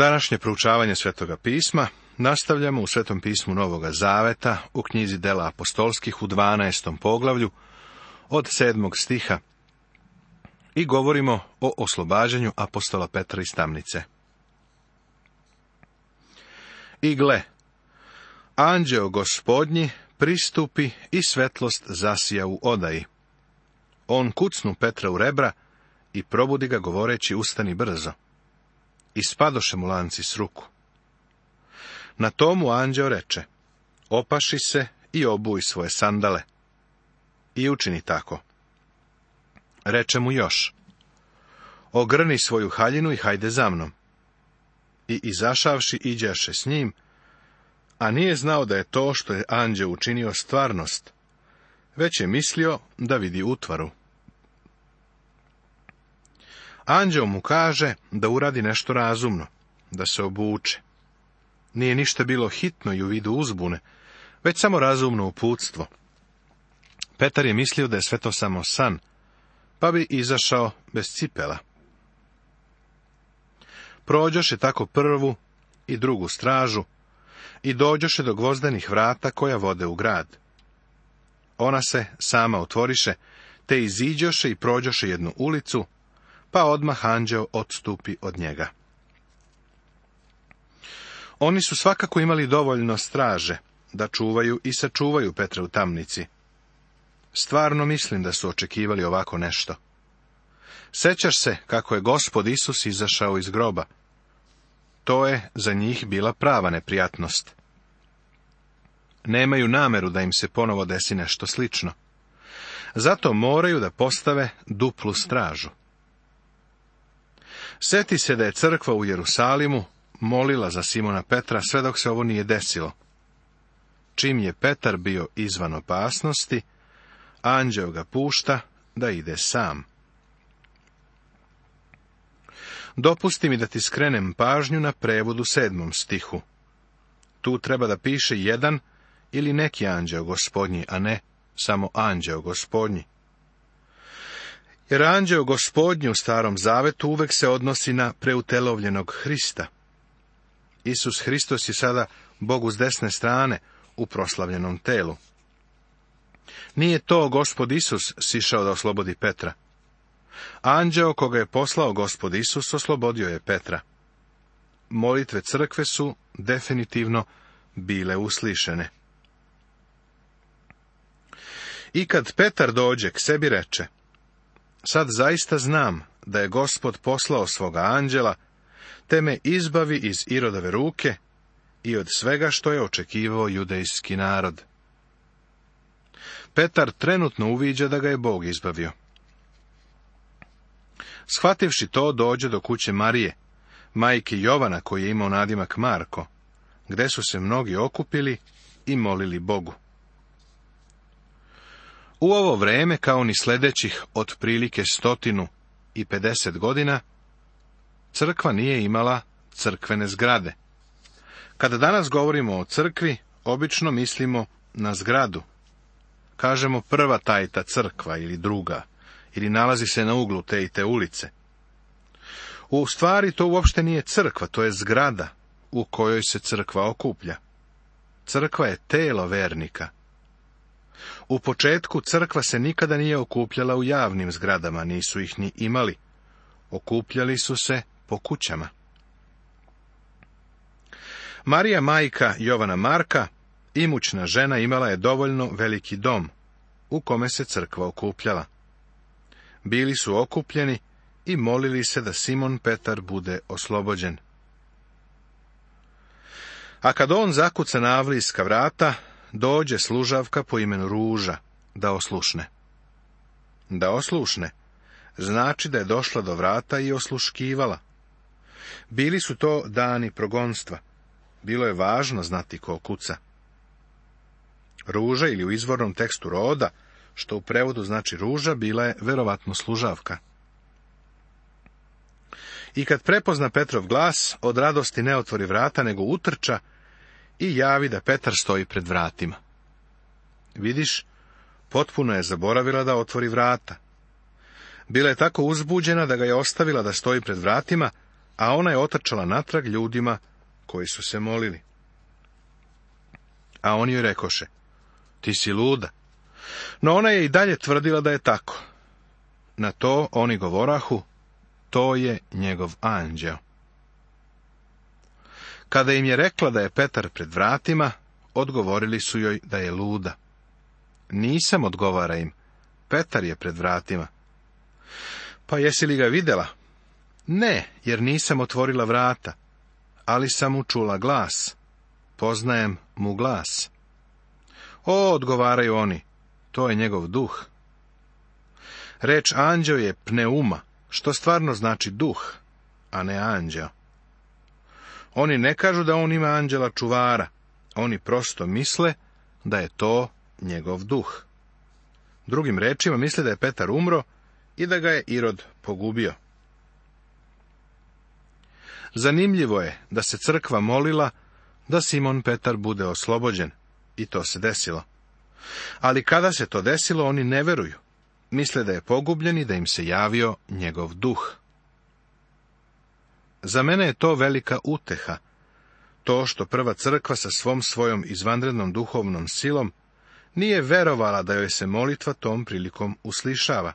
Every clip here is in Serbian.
Današnje proučavanje Svetoga pisma nastavljamo u Svetom pismu Novoga Zaveta u knjizi Dela apostolskih u 12. poglavlju od 7. stiha i govorimo o oslobađanju apostola Petra iz tamnice. I gle, anđeo gospodnji pristupi i svetlost zasija u odaji. On kucnu Petra u rebra i probudi ga govoreći ustani brzo i spadoše mu lanci s ruku. Na tomu anđeo reče, opaši se i obuj svoje sandale. I učini tako. Reče mu još, ogrni svoju haljinu i hajde za mnom. I izašavši iđaše s njim, a nije znao da je to što je anđeo učinio stvarnost, već je mislio da vidi utvaru. Anđeo mu kaže da uradi nešto razumno, da se obuče. Nije ništa bilo hitno i u vidu uzbune, već samo razumno uputstvo. Petar je mislio da je sve to samo san, pa bi izašao bez cipela. Prođoše tako prvu i drugu stražu i dođoše do gvozdenih vrata koja vode u grad. Ona se sama otvoriše, te iziđoše i prođoše jednu ulicu, pa odmah anđeo odstupi od njega. Oni su svakako imali dovoljno straže da čuvaju i sačuvaju Petra u tamnici. Stvarno mislim da su očekivali ovako nešto. Sećaš se kako je gospod Isus izašao iz groba. To je za njih bila prava neprijatnost. Nemaju nameru da im se ponovo desi nešto slično. Zato moraju da postave duplu stražu. Sjeti se da je crkva u Jerusalimu molila za Simona Petra sve dok se ovo nije desilo. Čim je Petar bio izvan opasnosti, anđeo ga pušta da ide sam. Dopusti mi da ti skrenem pažnju na prevodu sedmom stihu. Tu treba da piše jedan ili neki anđeo gospodnji, a ne samo anđeo gospodnji. Jer anđeo gospodnji u starom zavetu uvek se odnosi na preutelovljenog Hrista. Isus Hristos je sada Bogu s desne strane u proslavljenom telu. Nije to gospod Isus sišao da oslobodi Petra. Anđeo koga je poslao gospod Isus oslobodio je Petra. Molitve crkve su definitivno bile uslišene. I kad Petar dođe k sebi reče, Sad zaista znam da je gospod poslao svoga anđela, te me izbavi iz Irodove ruke i od svega što je očekivao judejski narod. Petar trenutno uviđa da ga je Bog izbavio. Shvativši to, dođe do kuće Marije, majke Jovana koji je imao nadimak Marko, gde su se mnogi okupili i molili Bogu. U ovo vreme, kao ni sljedećih otprilike stotinu i pedeset godina, crkva nije imala crkvene zgrade. Kada danas govorimo o crkvi, obično mislimo na zgradu. Kažemo prva tajta crkva ili druga, ili nalazi se na uglu te i te ulice. U stvari to uopšte nije crkva, to je zgrada u kojoj se crkva okuplja. Crkva je telo vernika – u početku crkva se nikada nije okupljala u javnim zgradama, nisu ih ni imali. Okupljali su se po kućama. Marija majka Jovana Marka, imućna žena, imala je dovoljno veliki dom, u kome se crkva okupljala. Bili su okupljeni i molili se da Simon Petar bude oslobođen. A kad on zakuca na avlijska vrata, dođe služavka po imenu Ruža da oslušne. Da oslušne znači da je došla do vrata i osluškivala. Bili su to dani progonstva. Bilo je važno znati ko kuca. Ruža ili u izvornom tekstu roda, što u prevodu znači ruža, bila je verovatno služavka. I kad prepozna Petrov glas, od radosti ne otvori vrata, nego utrča i javi da Petar stoji pred vratima. Vidiš, potpuno je zaboravila da otvori vrata. Bila je tako uzbuđena da ga je ostavila da stoji pred vratima, a ona je otrčala natrag ljudima koji su se molili. A oni joj rekoše, ti si luda. No ona je i dalje tvrdila da je tako. Na to oni govorahu, to je njegov anđeo. Kada im je rekla da je Petar pred vratima, odgovorili su joj da je luda. Nisam, odgovara im, Petar je pred vratima. Pa jesi li ga videla? Ne, jer nisam otvorila vrata, ali sam učula čula glas. Poznajem mu glas. O, odgovaraju oni, to je njegov duh. Reč anđeo je pneuma, što stvarno znači duh, a ne anđeo. Oni ne kažu da on ima anđela čuvara, oni prosto misle da je to njegov duh. Drugim rečima misle da je Petar umro i da ga je Irod pogubio. Zanimljivo je da se crkva molila da Simon Petar bude oslobođen i to se desilo. Ali kada se to desilo, oni ne veruju. Misle da je pogubljen i da im se javio njegov duh. Za mene je to velika uteha, to što prva crkva sa svom svojom izvanrednom duhovnom silom nije verovala da joj se molitva tom prilikom uslišava.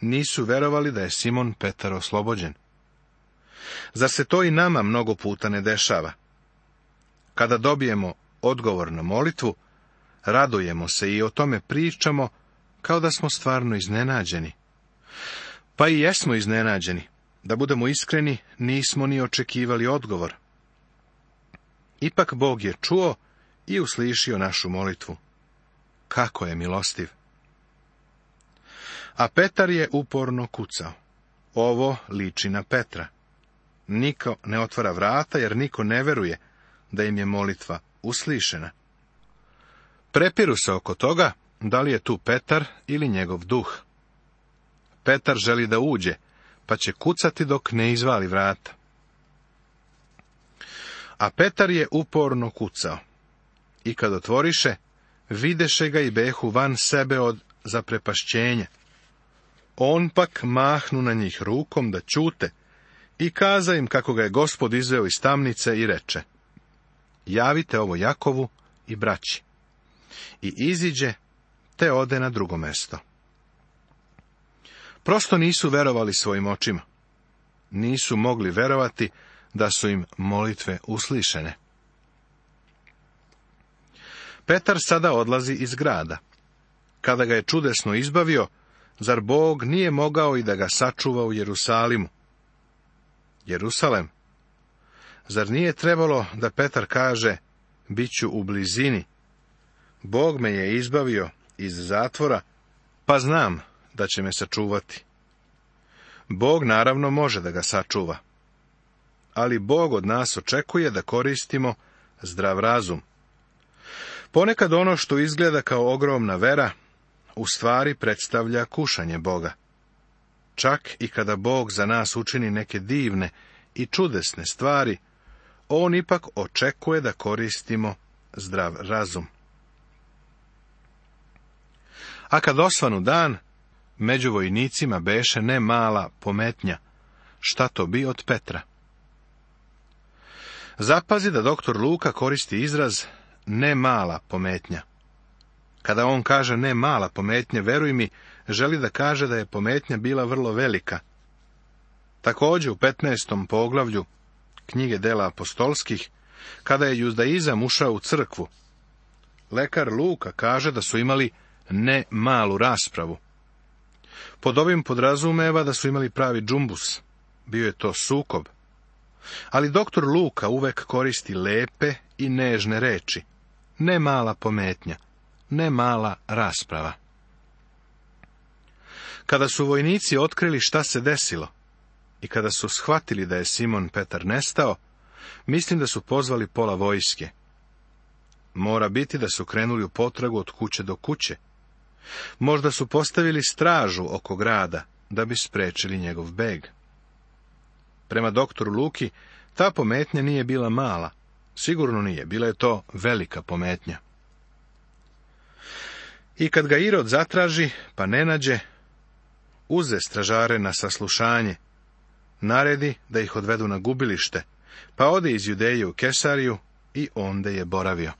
Nisu verovali da je Simon Petar oslobođen. Zar se to i nama mnogo puta ne dešava? Kada dobijemo odgovor na molitvu, radujemo se i o tome pričamo kao da smo stvarno iznenađeni. Pa i jesmo iznenađeni. Da budemo iskreni, nismo ni očekivali odgovor. Ipak Bog je čuo i uslišio našu molitvu. Kako je milostiv! A Petar je uporno kucao. Ovo liči na Petra. Niko ne otvara vrata, jer niko ne veruje da im je molitva uslišena. Prepiru se oko toga, da li je tu Petar ili njegov duh. Petar želi da uđe, pa će kucati dok ne izvali vrata. A Petar je uporno kucao. I kad otvoriše, videše ga i behu van sebe od zaprepašćenja. On pak mahnu na njih rukom da čute i kaza im kako ga je gospod izveo iz tamnice i reče. Javite ovo Jakovu i braći. I iziđe, te ode na drugo mesto. Prosto nisu verovali svojim očima. Nisu mogli verovati da su im molitve uslišene. Petar sada odlazi iz grada. Kada ga je čudesno izbavio, zar Bog nije mogao i da ga sačuva u Jerusalimu? Jerusalem. Zar nije trebalo da Petar kaže, bit ću u blizini? Bog me je izbavio iz zatvora, pa znam da će me sačuvati. Bog naravno može da ga sačuva. Ali Bog od nas očekuje da koristimo zdrav razum. Ponekad ono što izgleda kao ogromna vera, u stvari predstavlja kušanje Boga. Čak i kada Bog za nas učini neke divne i čudesne stvari, on ipak očekuje da koristimo zdrav razum. A kad osvanu dan, među vojnicima beše ne mala pometnja. Šta to bi od Petra? Zapazi da doktor Luka koristi izraz ne mala pometnja. Kada on kaže ne mala pometnja, veruj mi, želi da kaže da je pometnja bila vrlo velika. Također u 15. poglavlju knjige dela apostolskih, kada je juzdaizam ušao u crkvu, lekar Luka kaže da su imali ne malu raspravu. Pod ovim podrazumeva da su imali pravi džumbus. Bio je to sukob. Ali doktor Luka uvek koristi lepe i nežne reči. Ne mala pometnja, ne mala rasprava. Kada su vojnici otkrili šta se desilo i kada su shvatili da je Simon Petar nestao, mislim da su pozvali pola vojske. Mora biti da su krenuli u potragu od kuće do kuće, Možda su postavili stražu oko grada da bi sprečili njegov beg. Prema doktoru Luki, ta pometnja nije bila mala. Sigurno nije, bila je to velika pometnja. I kad ga Irod zatraži, pa ne nađe, uze stražare na saslušanje, naredi da ih odvedu na gubilište, pa ode iz Judeje u Kesariju i onda je boravio.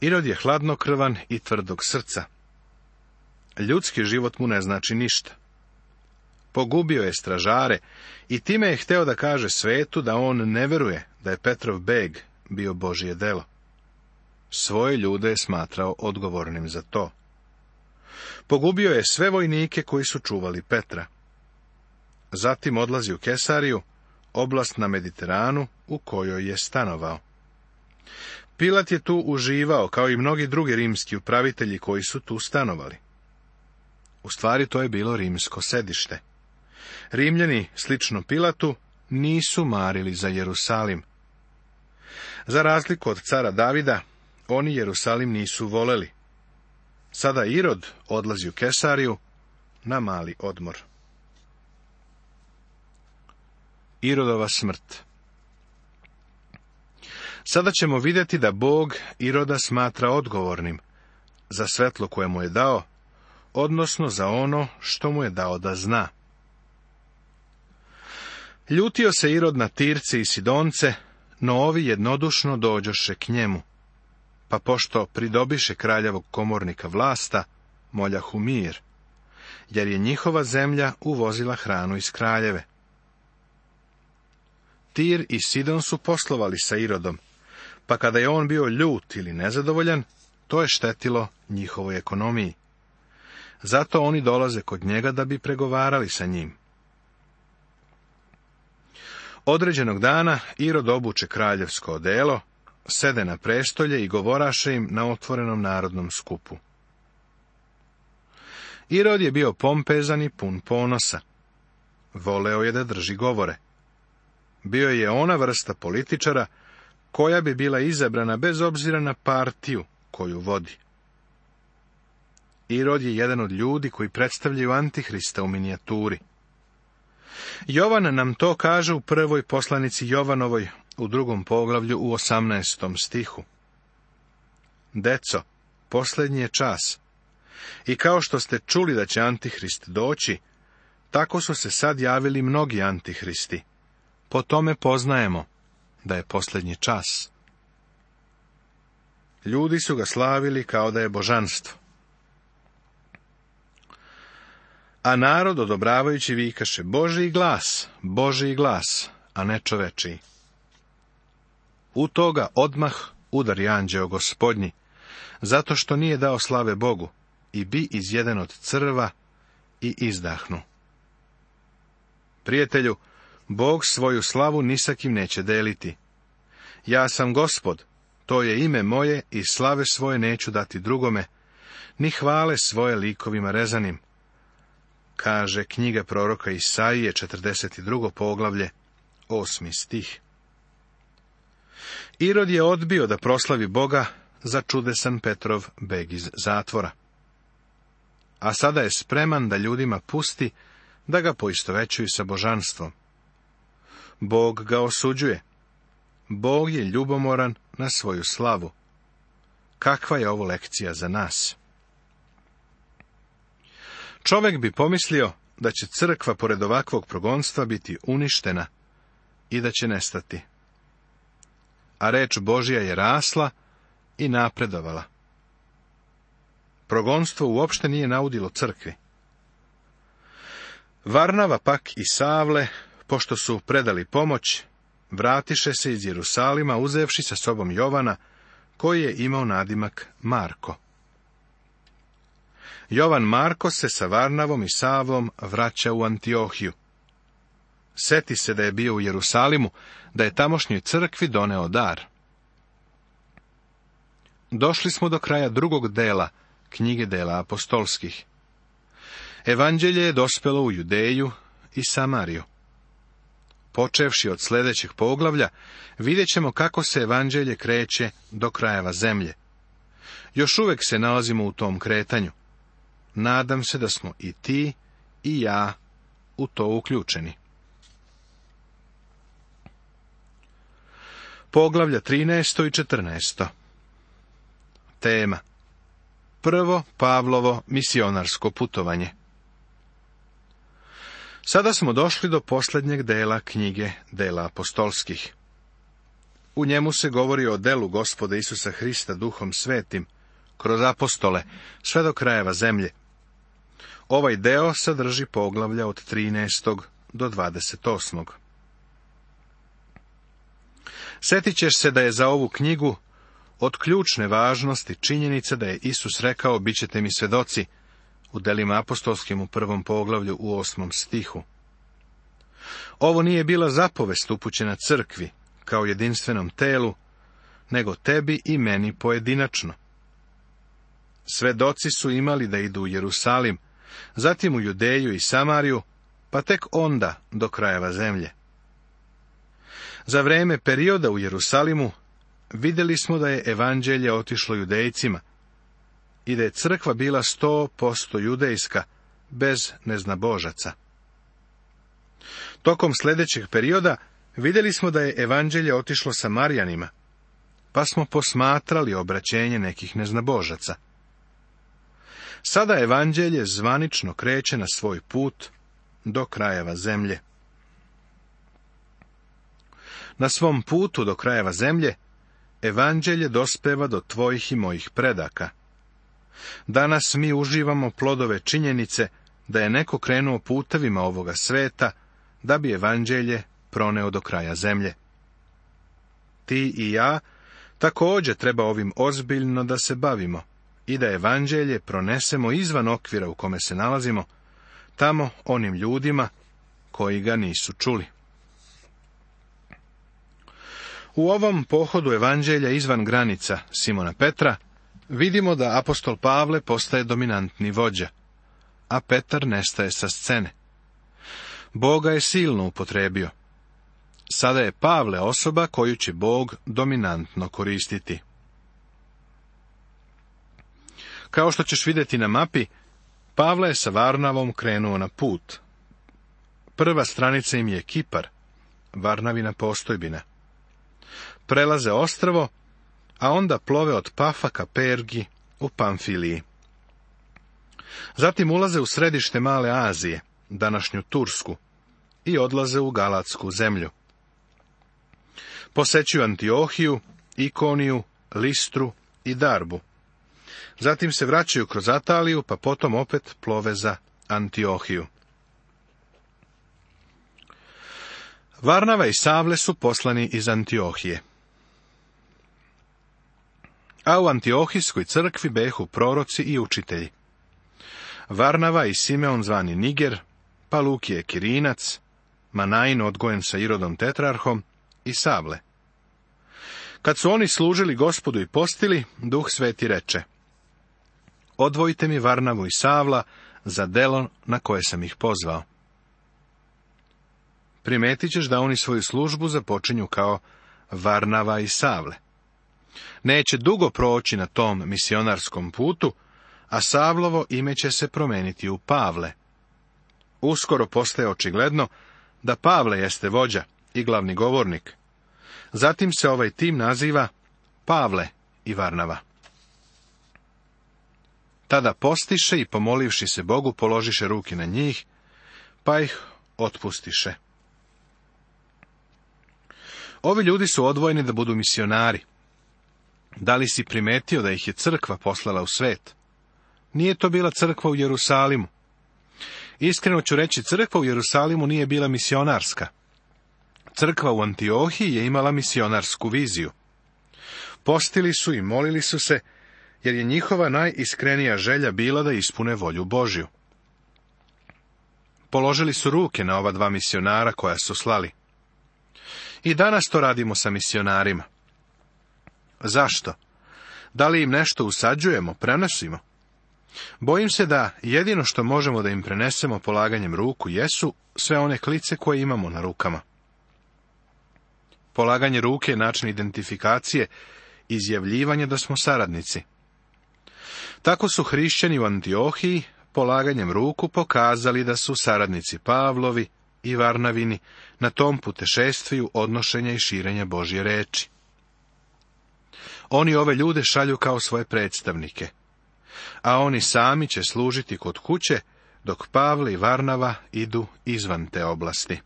Irod je hladnokrvan i tvrdog srca. Ljudski život mu ne znači ništa. Pogubio je stražare i time je hteo da kaže svetu da on ne veruje da je Petrov beg bio Božje delo. Svoje ljude je smatrao odgovornim za to. Pogubio je sve vojnike koji su čuvali Petra. Zatim odlazi u Kesariju, oblast na Mediteranu u kojoj je stanovao. Pilat je tu uživao, kao i mnogi drugi rimski upravitelji koji su tu stanovali. U stvari to je bilo rimsko sedište. Rimljani, slično Pilatu, nisu marili za Jerusalim. Za razliku od cara Davida, oni Jerusalim nisu voleli. Sada Irod odlazi u Kesariju na mali odmor. Irodova smrt Sada ćemo vidjeti da Bog Iroda smatra odgovornim za svetlo koje mu je dao, odnosno za ono što mu je dao da zna. Ljutio se Irod na Tirce i Sidonce, no ovi jednodušno dođoše k njemu. Pa pošto pridobiše kraljevog komornika vlasta, moljahu mir, jer je njihova zemlja uvozila hranu iz kraljeve. Tir i Sidon su poslovali sa Irodom, pa kada je on bio ljut ili nezadovoljan, to je štetilo njihovoj ekonomiji. Zato oni dolaze kod njega da bi pregovarali sa njim. Određenog dana Irod obuče kraljevsko odelo, sede na prestolje i govoraše im na otvorenom narodnom skupu. Irod je bio pompezan i pun ponosa. Voleo je da drži govore. Bio je ona vrsta političara koja bi bila izabrana bez obzira na partiju koju vodi. Irod je jedan od ljudi koji predstavljaju Antihrista u minijaturi. Jovan nam to kaže u prvoj poslanici Jovanovoj, u drugom poglavlju u osamnaestom stihu. Deco, posljednji je čas. I kao što ste čuli da će Antihrist doći, tako su se sad javili mnogi Antihristi. Po tome poznajemo da je posljednji čas. Ljudi su ga slavili kao da je božanstvo. A narod odobravajući vikaše Boži glas, Boži glas, a ne čoveči. U toga odmah udari anđeo gospodnji, zato što nije dao slave Bogu, i bi izjeden od crva i izdahnu. Prijatelju, Bog svoju slavu nisakim neće deliti. Ja sam gospod, to je ime moje i slave svoje neću dati drugome, ni hvale svoje likovima rezanim. Kaže knjiga proroka Isaije, 42. poglavlje, 8. stih. Irod je odbio da proslavi Boga za čudesan Petrov beg iz zatvora. A sada je spreman da ljudima pusti da ga poistovećuju sa božanstvom. Bog ga osuđuje. Bog je ljubomoran na svoju slavu. Kakva je ovo lekcija za nas? Čovek bi pomislio da će crkva pored ovakvog progonstva biti uništena i da će nestati. A reč Božija je rasla i napredovala. Progonstvo uopšte nije naudilo crkvi. Varnava pak i Savle Pošto su predali pomoć, vratiše se iz Jerusalima, uzevši sa sobom Jovana, koji je imao nadimak Marko. Jovan Marko se sa Varnavom i Savom vraća u Antiohiju. Seti se da je bio u Jerusalimu, da je tamošnjoj crkvi doneo dar. Došli smo do kraja drugog dela knjige dela apostolskih. Evanđelje je dospelo u Judeju i Samariju. Počevši od sljedećeg poglavlja, vidjet ćemo kako se evanđelje kreće do krajeva zemlje. Još uvek se nalazimo u tom kretanju. Nadam se da smo i ti i ja u to uključeni. Poglavlja 13. i 14. Tema Prvo Pavlovo misionarsko putovanje Sada smo došli do posljednjeg dela knjige dela apostolskih. U njemu se govori o delu gospode Isusa Hrista duhom svetim, kroz apostole, sve do krajeva zemlje. Ovaj deo sadrži poglavlja od 13. do 28. Sjetit ćeš se da je za ovu knjigu od ključne važnosti činjenica da je Isus rekao, bit ćete mi svedoci, u delima apostolskim u prvom poglavlju u osmom stihu. Ovo nije bila zapovest upućena crkvi kao jedinstvenom telu, nego tebi i meni pojedinačno. Svedoci su imali da idu u Jerusalim, zatim u Judeju i Samariju, pa tek onda do krajeva zemlje. Za vreme perioda u Jerusalimu vidjeli smo da je evanđelje otišlo judejcima, i da je crkva bila sto posto judejska, bez neznabožaca. Tokom sljedećeg perioda vidjeli smo da je evanđelje otišlo sa Marijanima, pa smo posmatrali obraćenje nekih neznabožaca. Sada evanđelje zvanično kreće na svoj put do krajeva zemlje. Na svom putu do krajeva zemlje, evanđelje dospeva do tvojih i mojih predaka, Danas mi uživamo plodove činjenice da je neko krenuo putavima ovoga sveta da bi evanđelje proneo do kraja zemlje. Ti i ja također treba ovim ozbiljno da se bavimo i da evanđelje pronesemo izvan okvira u kome se nalazimo, tamo onim ljudima koji ga nisu čuli. U ovom pohodu evanđelja izvan granica Simona Petra vidimo da apostol Pavle postaje dominantni vođa, a Petar nestaje sa scene. Boga je silno upotrebio. Sada je Pavle osoba koju će Bog dominantno koristiti. Kao što ćeš vidjeti na mapi, Pavle je sa Varnavom krenuo na put. Prva stranica im je Kipar, Varnavina postojbina. Prelaze ostravo, a onda plove od Pafa ka Pergi u Pamfiliji. Zatim ulaze u središte Male Azije, današnju Tursku, i odlaze u Galatsku zemlju. Posećuju Antiohiju, Ikoniju, Listru i Darbu. Zatim se vraćaju kroz Ataliju, pa potom opet plove za Antiohiju. Varnava i Savle su poslani iz Antiohije a u Antiohijskoj crkvi behu proroci i učitelji. Varnava i Simeon zvani Niger, pa je Kirinac, Manajin odgojen sa Irodom Tetrarhom i Sable. Kad su oni služili gospodu i postili, duh sveti reče, odvojite mi Varnavu i Savla za delo na koje sam ih pozvao. Primetit ćeš da oni svoju službu započinju kao Varnava i Savle. Neće dugo proći na tom misionarskom putu, a Savlovo ime će se promeniti u Pavle. Uskoro postaje očigledno da Pavle jeste vođa i glavni govornik. Zatim se ovaj tim naziva Pavle i Varnava. Tada postiše i pomolivši se Bogu položiše ruki na njih, pa ih otpustiše. Ovi ljudi su odvojeni da budu misionari. Da li si primetio da ih je crkva poslala u svet? Nije to bila crkva u Jerusalimu. Iskreno ću reći, crkva u Jerusalimu nije bila misionarska. Crkva u Antiohiji je imala misionarsku viziju. Postili su i molili su se, jer je njihova najiskrenija želja bila da ispune volju Božju. Položili su ruke na ova dva misionara koja su slali. I danas to radimo sa misionarima. Zašto? Da li im nešto usađujemo, prenosimo? Bojim se da jedino što možemo da im prenesemo polaganjem ruku jesu sve one klice koje imamo na rukama. Polaganje ruke je način identifikacije, izjavljivanje da smo saradnici. Tako su hrišćani u Antiohiji polaganjem ruku pokazali da su saradnici Pavlovi i Varnavini na tom putešestviju odnošenja i širenja Božje reči. Oni ove ljude šalju kao svoje predstavnike. A oni sami će služiti kod kuće, dok Pavle i Varnava idu izvan te oblasti.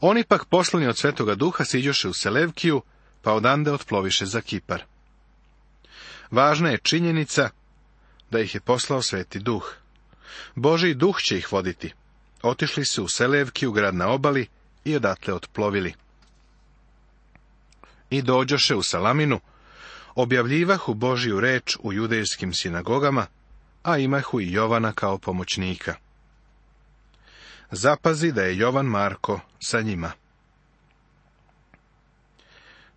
Oni pak poslani od Svetoga Duha siđoše u Selevkiju, pa odande otploviše za Kipar. Važna je činjenica da ih je poslao Sveti Duh. Boži Duh će ih voditi. Otišli su u Selevkiju, grad na obali, i odatle otplovili i dođoše u Salaminu, objavljivahu Božiju reč u judejskim sinagogama, a imahu i Jovana kao pomoćnika. Zapazi da je Jovan Marko sa njima.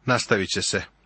Nastavit će se.